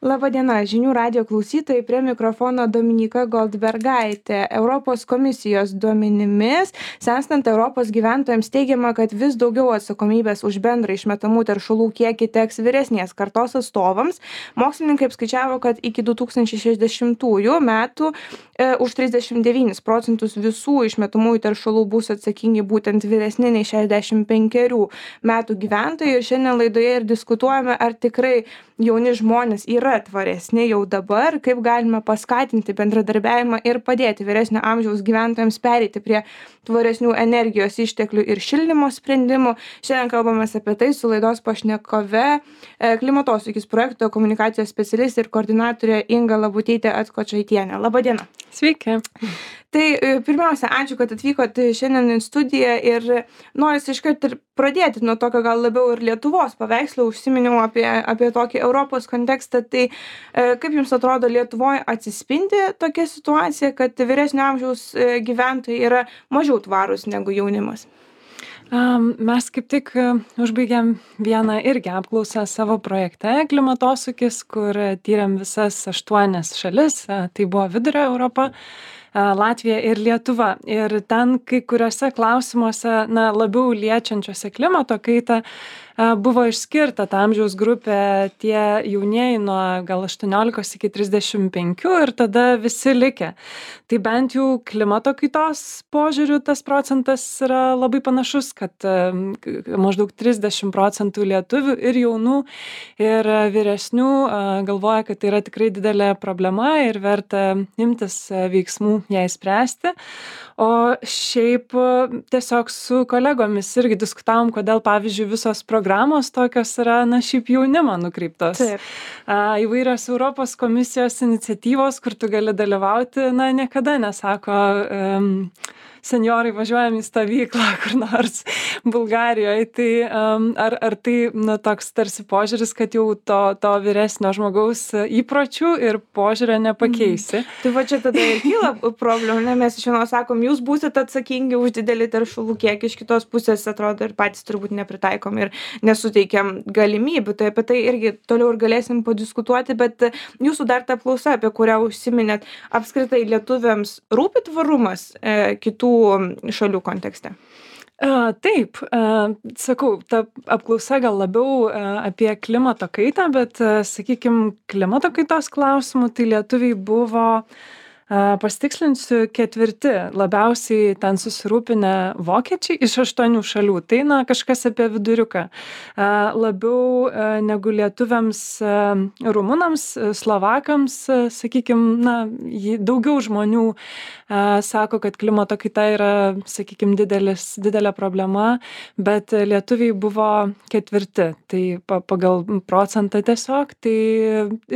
laba diena žinių radijo klausytojai prie mikrofono dominyka goldbergaitė. Europos komisijos duomenimis senstant europos gyventojams teigiama kad vis daugiau atsakomybės už bendrą išmetamų teršalų kiekį teks vyresnės kartos atstovams. Mokslininkai apskaičiavo kad iki du tūkstančiai šešiasdešimtųjų metų e, už trisdešim devynis procentus visų išmetamųjų teršalų bus atsakingi būtent vyresni nei šešiasdešim penkerių metų gyventojai. Ir šiandien laidoje ir diskutuojame ar tikrai jauni žmonės yra tvaresni jau dabar kaip galime paskatinti bendradarbiavimą ir padėti vyresnio amžiaus gyventojams pereiti prie tvaresnių energijos išteklių ir šildymo sprendimų. Šiandien kalbamės apie tai su laidos pašnekove e, klimatosūkis projekto komunikacijos specialistė ir koordinatorė inga labutytė atkočaitienė. Laba diena Sveiki. Tai e, pirmiausia, ačiū, kad atvykot šiandien į studiją ir norisi iškart ir pradėti nuo tokio gal labiau ir Lietuvos paveikslo, užsiminiau apie, apie tokį Europos kontekstą. Tai e, kaip Jums atrodo, Lietuvoje atsispindi tokia situacija, kad vyresnio amžiaus e, gyventojai yra mažiau tvarūs negu jaunimas? Mes kaip tik užbaigėm vieną irgi apklausą savo projekte klimatosūkis, kur tyrėm visas aštuonias šalis, tai buvo Vidurio Europa, Latvija ir Lietuva. Ir ten kai kuriuose klausimuose, na, labiau liečiančiose klimato kaitą, buvo išskirta ta amžiaus grupė tie jaunieji nuo gal aštuoniolikos iki trisdešim penkių ir tada visi likę. Tai bent jau klimato kaitos požiūriu tas procentas yra labai panašus kad maždaug trisdešim procentų lietuvių ir jaunų ir vyresnių galvoja kad tai yra tikrai didelė problema ir verta imtis veiksmų jai spręsti o šiaip tiesiog su kolegomis irgi diskutavom kodėl pavyzdžiui visos programos programos tokios yra na šiaip jaunimo nukreiptos. A įvairios europos komisijos iniciatyvos kur tu gali dalyvauti na niekada nesako em senjorai važiuojam į stovyklą kur nors bulgarijoj tai ar ar tai na toks tarsi požiūris kad jau to to vyresnio žmogaus įpročių ir požiūrio nepakeisi? Tai va čia tada ir kyla problemų ne? Mes iš vienos sakom jūs būsit atsakingi už didelį teršalų kiekį. Iš kitos pusės atrodo ir patys turbūt nepritaikom ir nesuteikiam galimybių. Tai apie tai irgi toliau ir galėsim padiskutuoti bet jūsų dar ta apklausa apie kurią užsiminėt apskritai lietuviams rūpi tvarumas e kitų kitų šalių kontekste? Taip, sakau, ta apklausa gal labiau apie klimato kaitą, bet, sakykime, klimato kaitos klausimų, tai lietuviai buvo uh, pasitikslinsiu ketvirti labiausiai ten susirūpinę vokiečiai iš aštuonių šalių. Tai na kažkas apie viduriuką. Labiau negu lietuviams rumunams slovakams sakykim na jį daugiau žmonių sako kad klimato kaita yra sakykim didelis didelė problema bet lietuviai buvo ketvirti. Tai pa pagal procentą tiesiog tai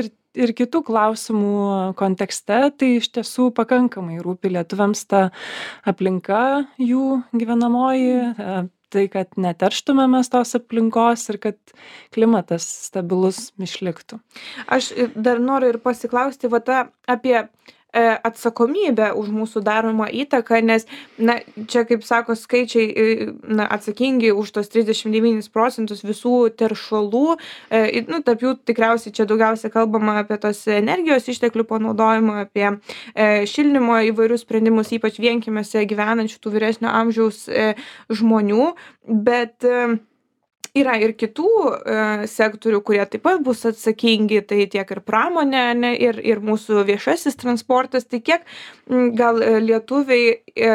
ir ir kitų klausimų kontekste tai iš tiesų pakankamai rūpi lietuviams ta aplinka jų gyvenamoji tai kad neterštumėm mes tos aplinkos ir kad klimatas stabilus išliktų. Aš dar noriu ir pasiklausti va ta apie E, atsakomybę už mūsų daromą įtaką, nes, na, čia, kaip sako skaičiai, e, na, atsakingi už tos 39 procentus visų teršalų, e, nu, tarp jų tikriausiai čia daugiausia kalbama apie tos energijos išteklių panaudojimą, apie šildymo įvairius sprendimus, ypač vienkimėse gyvenančių tų vyresnio amžiaus žmonių, bet yra ir kitų e, sektorių kurie taip pat bus atsakingi tai tiek ir pramonė ane ir ir mūsų viešasis transportas. Tai kiek gal e, lietuviai e,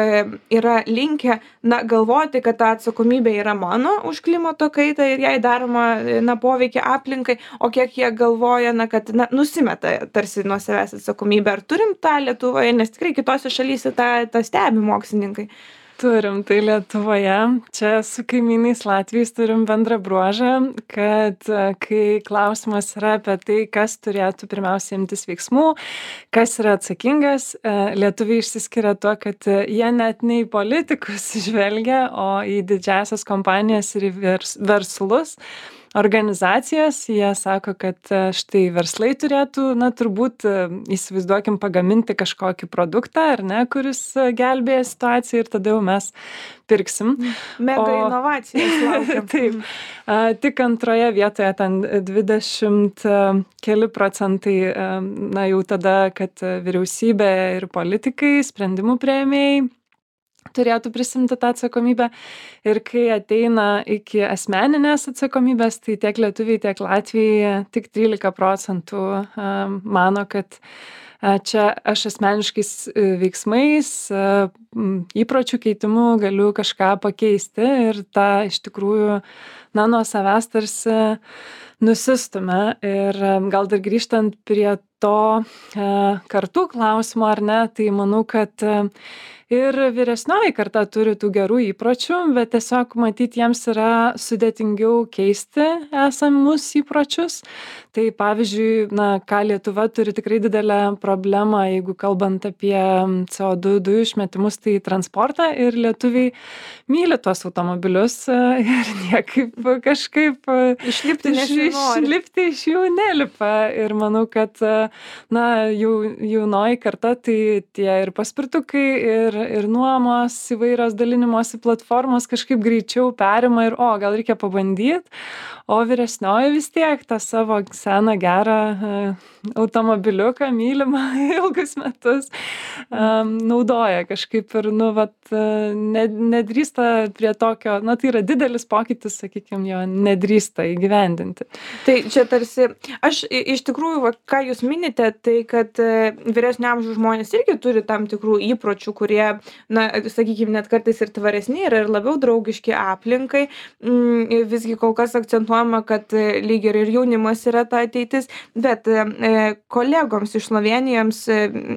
yra linkę na galvoti kad ta atsakomybė yra mano už klimato kaitą ir jai daromą na poveikį aplinkai o kiek jie galvoja na kad na nusimeta tarsi nuo savęs atsakomybę. Ar turim tą lietuvoje nes tikrai kitose šalyse tą tą stebi mokslininkai turim tai lietuvoje. Čia su kaimynais latviais turim bendrą bruožą kad e, kai klausimas yra apie tai kas turėtų pirmiausia imtis veiksmų kas yra atsakingas e, lietuviai išsiskiria tuo kad jie net ne į politikus žvelgia o į didžiąsias kompanijas ir į vers verslus organizacijas jie sako kad štai verslai turėtų na turbūt įsivaizduokim pagaminti kažkokį produktą ar ne kuris gelbėja situaciją ir tada jau mes pirksim. Mega o, inovacijos. taip. Tik antroje vietoje ten 20 keli procentai, na jau tada, kad vyriausybė ir politikai, sprendimų prieimėjai turėtų prisimti tą atsakomybę. Ir kai ateina iki asmeninės atsakomybės, tai tiek lietuviai, tiek latviai tik 13 procentų mano, kad čia aš asmeniškais e, veiksmais, įpročių keitimu galiu kažką pakeisti ir tą iš tikrųjų, na, nuo savęs tarsi nusistumia. Ir gal dar grįžtant prie to kartų klausimo, ar ne, tai manau, kad ir vyresnioji karta turi tų gerų įpročių bet tiesiog matyt jiems yra sudėtingiau keisti esamus įpročius. Tai pavyzdžiui na ką lietuva turi tikrai didelę problemą jeigu kalbant apie co du dujų išmetimus tai transportą ir lietuviai myli tuos automobilius ir niekaip kažkaip išlipti iš išlipti iš jų nelipa. Ir manau kad na jau jaunoji karta tai tie ir paspirtukai ir ir ir nuomos įvairios dalinimosi platformos kažkaip greičiau perima ir o gal reikia pabandyt? O vyresnioji vis tiek tą savo seną gerą e, automobiliuką mylimą ilgus metus um, naudoja kažkaip ir nu vat e, ne, nedrįsta prie tokio na tai yra didelis pokytis sakykim jo nedrįsta įgyvendinti. Tai čia tarsi aš iš tikrųjų va ką jūs minite tai kad e, vyresnio amžiaus žmonės irgi turi tam tikrų įpročių kurie na sakykim net kartais ir tvaresni yra ir labiau draugiški aplinkai. Mm, visgi kol kas akcentuojama kad e, lyg ir jaunimas yra ta ateitis bet e, e, kolegoms iš slovėnijos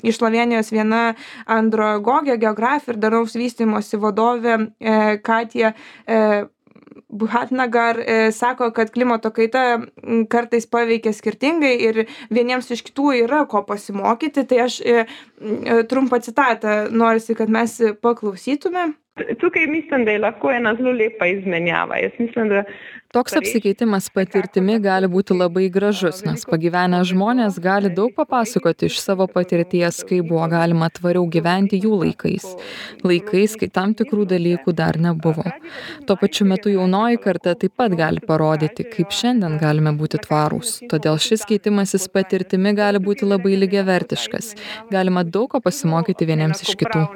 iš slovėnijos viena andragogė geografė ir darnaus vystymosi vadovė katja Buhatnagar e, sako, kad klimato kaita kartais paveikia skirtingai ir vieniems iš kitų yra ko pasimokyti. Tai aš e, e, trumpą citatą norisi, kad mes paklausytume. Tukaj mislim, da je lahko ena zelo lepa izmenjava. Jaz mislim, da toks apsikeitimas patirtimi gali būti labai gražus nes pagyvenę žmonės gali daug papasakoti iš savo patirties kaip buvo galima tvariau gyventi jų laikais laikais kai tam tikrų dalykų dar nebuvo tuo pačiu metu jaunoji karta taip pat gali parodyti kaip šiandien galime būti tvarūs todėl šis keitimasis patirtimi gali būti labai lygiavertiškas galima daug ko pasimokyti vieniems iš kitų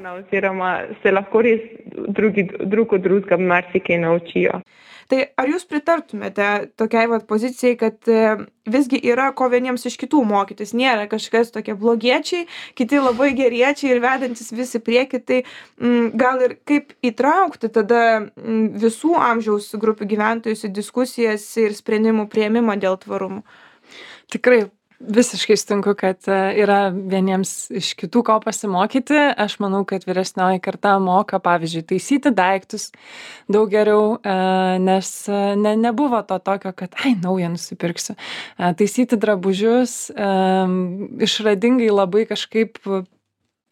tai ar jūs pritartumėte tokiai vat pozicijai kad e, visgi yra ko vieniems iš kitų mokytis? Nėra kažkas tokie blogiečiai kiti labai geriečiai ir vedantys vis į priekį tai mm, gal ir kaip įtraukti tada mm, visų amžiaus grupių gyventojus į diskusijas ir sprendimų priėmimą dėl tvarumo? Tikrai visiškai sutinku kad e, yra vieniems iš kitų ko pasimokyti. Aš manau kad vyresnioji karta moka pavyzdžiui taisyti daiktus daug geriau e, nes e, ne nebuvo to tokio kad ai naują nusipirksiu. Taisyti drabužius išradingai labai kažkaip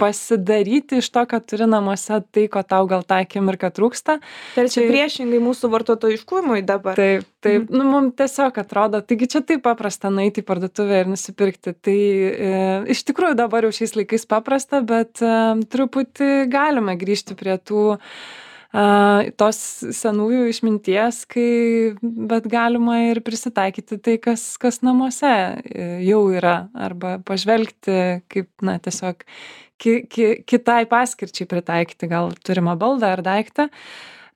pasidaryti iš to ką turi namuose tai ko tau gal tą akimirką trūksta. Tarsi priešingai mūsų vartotojiškumui dabar. Taip taip. Nu mum tiesiog atrodo taigi čia taip paprasta nueiti į parduotuvę ir nusipirkti. Tai e, iš tikrųjų dabar jau šiais laikais paprasta bet e, truputį galime grįžti prie tų a, tos senųjų išminties, kai, bet galima ir prisitaikyti tai, kas, kas namuose e, jau yra, arba pažvelgti, kaip, na, tiesiog ki, ki, kitai paskirčiai pritaikyti gal turimą baldą ar daiktą.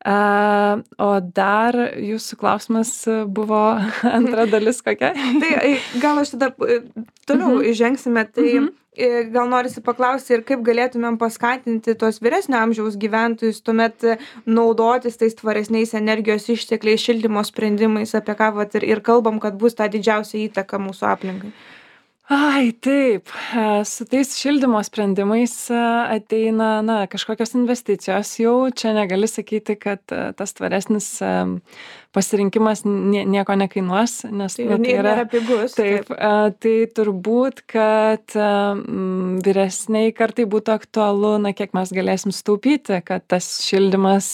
Uh, o dar jūsų klausimas buvo antra dalis kokia? tai gal aš tada e, toliau mhm. žengsime, tai mhm. E, gal norisi paklausti ir kaip galėtumėm paskatinti tos vyresnio amžiaus gyventojus tuomet naudotis tais tvaresniais energijos ištekliais, šildymo sprendimais, apie ką vat, ir, ir kalbam, kad bus ta didžiausia įtaka mūsų aplinkai ai taip. Su tais šildymo sprendimais ateina na kažkokios investicijos jau. Čia negali sakyti kad tas tvaresnis pasirinkimas nie nieko nekainuos nes tai, tai yra pigus taip tai turbūt kad vyresnei kartai būtų aktualu na kiek mes galėsim sutaupyti kad tas šildymas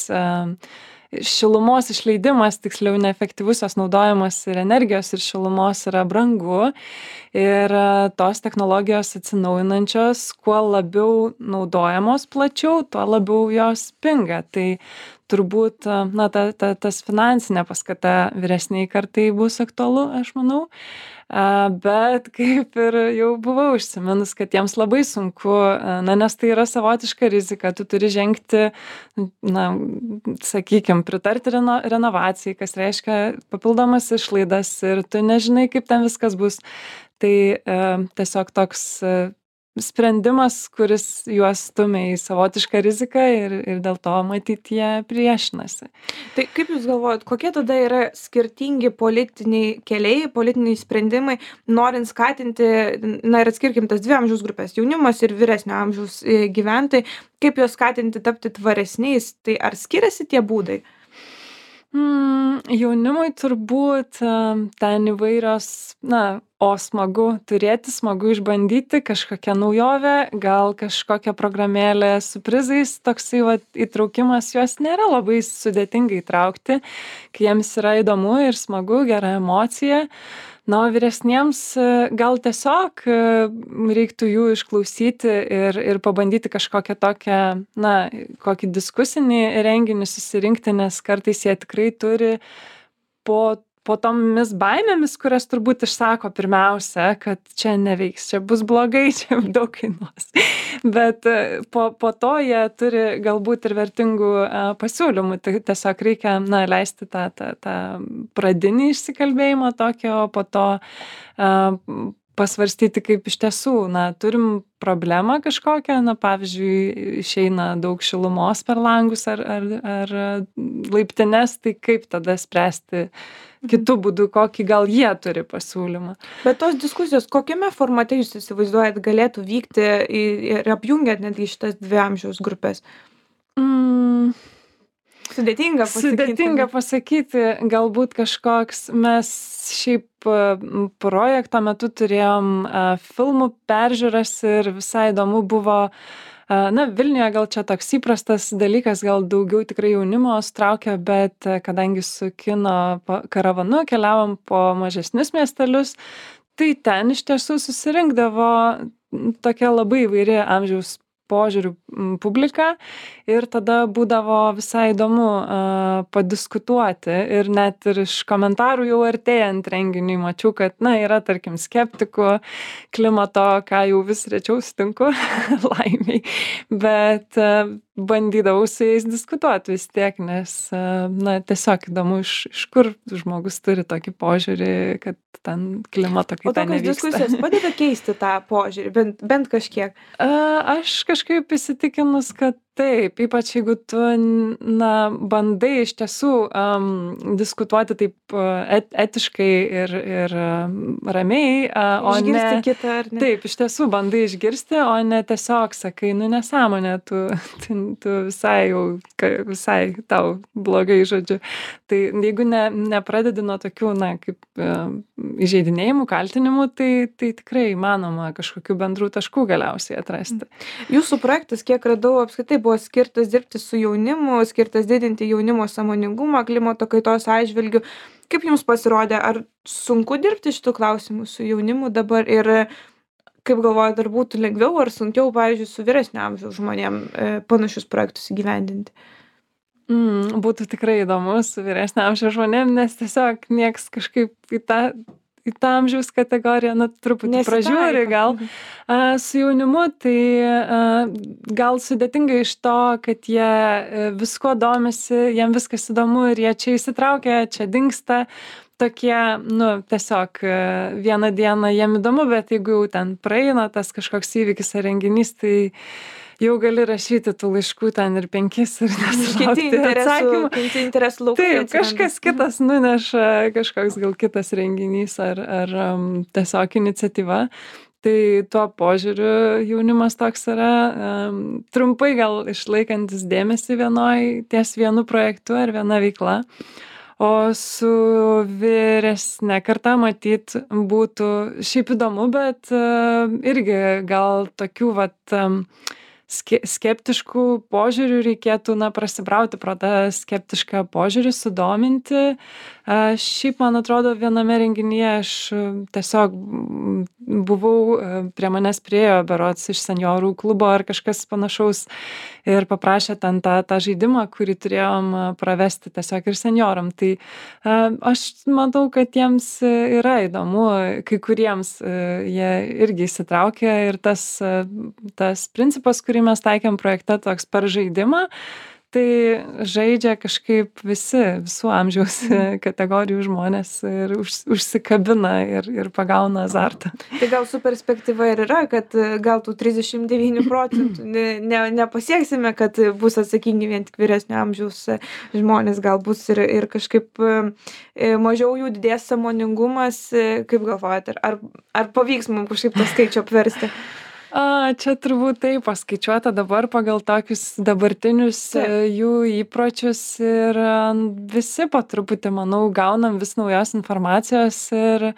šilumos išleidimas tiksliau neefektyvus jos naudojimas ir energijos ir šilumos yra brangu ir tos technologijos atsinaujinančios kuo labiau naudojamos plačiau tuo labiau jos pinga. Tai turbūt na ta ta tas finansinė paskata vyresnei kartai bus aktualu aš manau. A bet kaip ir jau buvau užsiminus kad jiems labai sunku na nes tai yra savotiška rizika. Tu turi žengti na sakykim pritarti reno renovacijai kas reiškia papildomas išlaidas ir tu nežinai kaip ten viskas bus tai tiesiog toks sprendimas kuris juos stumia į savotišką riziką ir ir dėl to matyt jie priešinasi. Tai kaip jūs galvojat kokie tada yra skirtingi politiniai keliai politiniai sprendimai norint skatinti na ir atskirkim tas dvi amžiaus grupes jaunimas ir vyresnio amžiaus e, gyventojai kaip juos skatinti tapti tvaresniais tai ar skiriasi tie būdai? Mm, jaunimui turbūt ten įvairios, na, o smagu turėti, smagu išbandyti kažkokią naujovę, gal kažkokią programėlę su prizais, toksai va, įtraukimas juos nėra labai sudėtingai įtraukti, kai jiems yra įdomu ir smagu, gera emocija. Na o vyresniems gal tiesiog e, reiktų jų išklausyti ir ir pabandyti kažkokią tokią na kokį diskusinį renginį susirinkti nes kartais jie tikrai turi po po tomis baimėmis kurias turbūt išsako pirmiausia kad čia neveiks čia bus blogai čia daug kainuos. Bet e, po po to jie turi galbūt ir vertingų e, pasiūlymų. Tai tiesiog reikia na leisti tą tą tą pradinį išsikalbėjimą tokį o po to e, pasvarstyti kaip iš tiesų na turim problemą kažkokią na pavyzdžiui išeina daug šilumos per langus ar ar ar laiptines tai kaip tada spręsti kitu būdu kokį gal jie turi pasiūlymą bet tos diskusijos kokiame formate jūs įsivaizduojat galėtų vykti ir apjungiant netgi šitas dvi amžiaus grupes mm. Sudėtinga pasakyti. Sudėtinga pasakyti, galbūt kažkoks, mes šiaip projekto metu turėjom filmų peržiūras ir visai įdomu buvo uh, na vilniuje gal čia toks įprastas dalykas gal daugiau tikrai jaunimo sutraukia bet kadangi su kino karavanu keliavom po mažesnius miestelius tai ten iš tiesų susirinkdavo tokia labai įvairi amžiaus požiūriu publika ir tada būdavo visai įdomu padiskutuoti ir net ir iš komentarų jau artėjant renginiui mačiau kad na yra tarkim skeptikų klimato ką jau vis rečiau sutinku laimei bet bandydavau su jais diskutuot vis tiek nes na tiesiog įdomu iš iš kur žmogus turi tokį požiūrį kad ten klimato kaita o tokios diskusijos padeda keisti tą požiūrį bent bent kažkiek? Aš kažkaip įsitikinus kad taip ypač jeigu tu na bandai iš tiesų am diskutuoti taip et etiškai ir ir ramiai a o ne taip iš tiesų bandai išgirsti o ne tiesiog sakai nu nesąmonė tu tu tu visai jau ka visai tau blogai žodžiu. Tai jeigu ne nepradedi nuo tokių na kaip įžeidinėjimų kaltinimų tai tai tikrai įmanoma kažkokių bendrų taškų galiausiai atrasti. Jūsų projektas kiek radau apskritai buvo skirtas dirbti su jaunimu skirtas didinti jaunimo sąmoningumą klimato kaitos atžvilgiu. Kaip jums pasirodė ar sunku dirbti šitu klausimu su jaunimu dabar ir kaip galvojat ar būtų lengviau ar sunkiau pavyzdžiui su vyresnio amžiaus žmonėm e, panašius projektus įgyvendinti? Mm, būtų tikrai įdomu su vyresnio amžiaus žmonėm, nes tiesiog nieks kažkaip į tą į tą amžiaus kategoriją, na, truputį pražiūri gal. A, su jaunimu tai a, gal sudėtinga iš to, kad jie e, visko domisi, jiem viskas įdomu ir jie čia įsitraukia, čia dinksta. Tokie, nu, tiesiog e, vieną dieną jiem įdomu, bet jeigu jau ten praeina tas kažkoks įvykis ar renginys, tai jau gali rašyti tų laiškų ten ir penkis ir nesulaukti atsakymų. Kiti interesų laukai. Taip, kažkas kitas nuneša, kažkoks gal kitas renginys ar, ar um, tiesiog iniciatyva. Tai tuo požiūriu jaunimas toks yra um, trumpai gal išlaikantis dėmesį vienoj ties vienu projektu ar viena veikla. O su vyresne karta matyt būtų šiaip įdomu, bet uh, irgi gal tokių vat um, ske skeptišku požiūriu reikėtų na prasibrauti pro tą skeptišką požiūrį sudominti. Šiaip man atrodo viename renginyje aš tiesiog buvau prie manęs priėjo berods iš senjorų klubo ar kažkas panašaus ir paprašė ten tą tą žaidimą kurį turėjom pravesti tiesiog ir senjoram. Tai aš matau kad jiems yra įdomu kai kuriems jie irgi įsitraukia ir tas tas principas kurį mes taikėm projekte toks per žaidimą tai žaidžia kažkaip visi visų amžiaus kategorijų žmonės ir už užsikabina ir ir pagauna azartą. Tai gal su perspektyva ir yra kad gal tų trisdešim devynių procentų ne ne nepasieksime kad bus atsakingi vien tik vyresnio amžiaus žmonės gal bus ir ir kažkaip e, mažiau jų didės sąmoningumas kaip galvojat ar ar pavyks mum kažkaip tą skaičių apversti a čia turbūt taip paskaičiuota dabar pagal tokius dabartinius jų įpročius ir visi po truputį manau gaunam vis naujos informacijos ir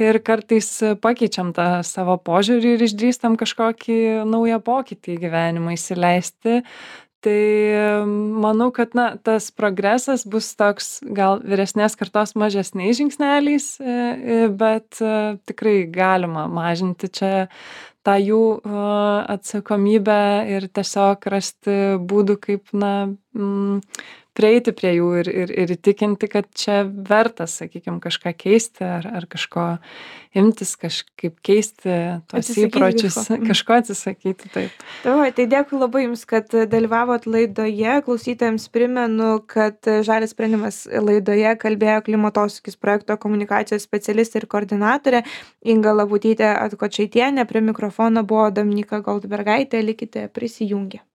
ir kartais pakeičiam tą savo požiūrį ir išdrįstam kažkokį naują pokytį į gyvenimą įsileisti. Tai manau kad na tas progresas bus toks gal vyresnės kartos mažesniais žingsneliais bet tikrai galima mažinti čia tą jų atsakomybę ir tiesiog rasti būdų kaip na mm, prieiti prie jų ir, ir, ir įtikinti, kad čia verta, sakykime, kažką keisti ar, ar kažko imtis, kažkaip keisti tuos Atsisakyti įpročius. Mhm. kažko atsisakyti. Taip. Oi, tai dėkui labai Jums, kad dalyvavot laidoje. Klausytojams primenu, kad Žalės sprendimas laidoje kalbėjo klimatosukis projekto komunikacijos specialistė ir koordinatorė Inga Labutytė Atkočaitienė. Prie mikrofono buvo Dominika Goldbergaitė. Likite prisijungę.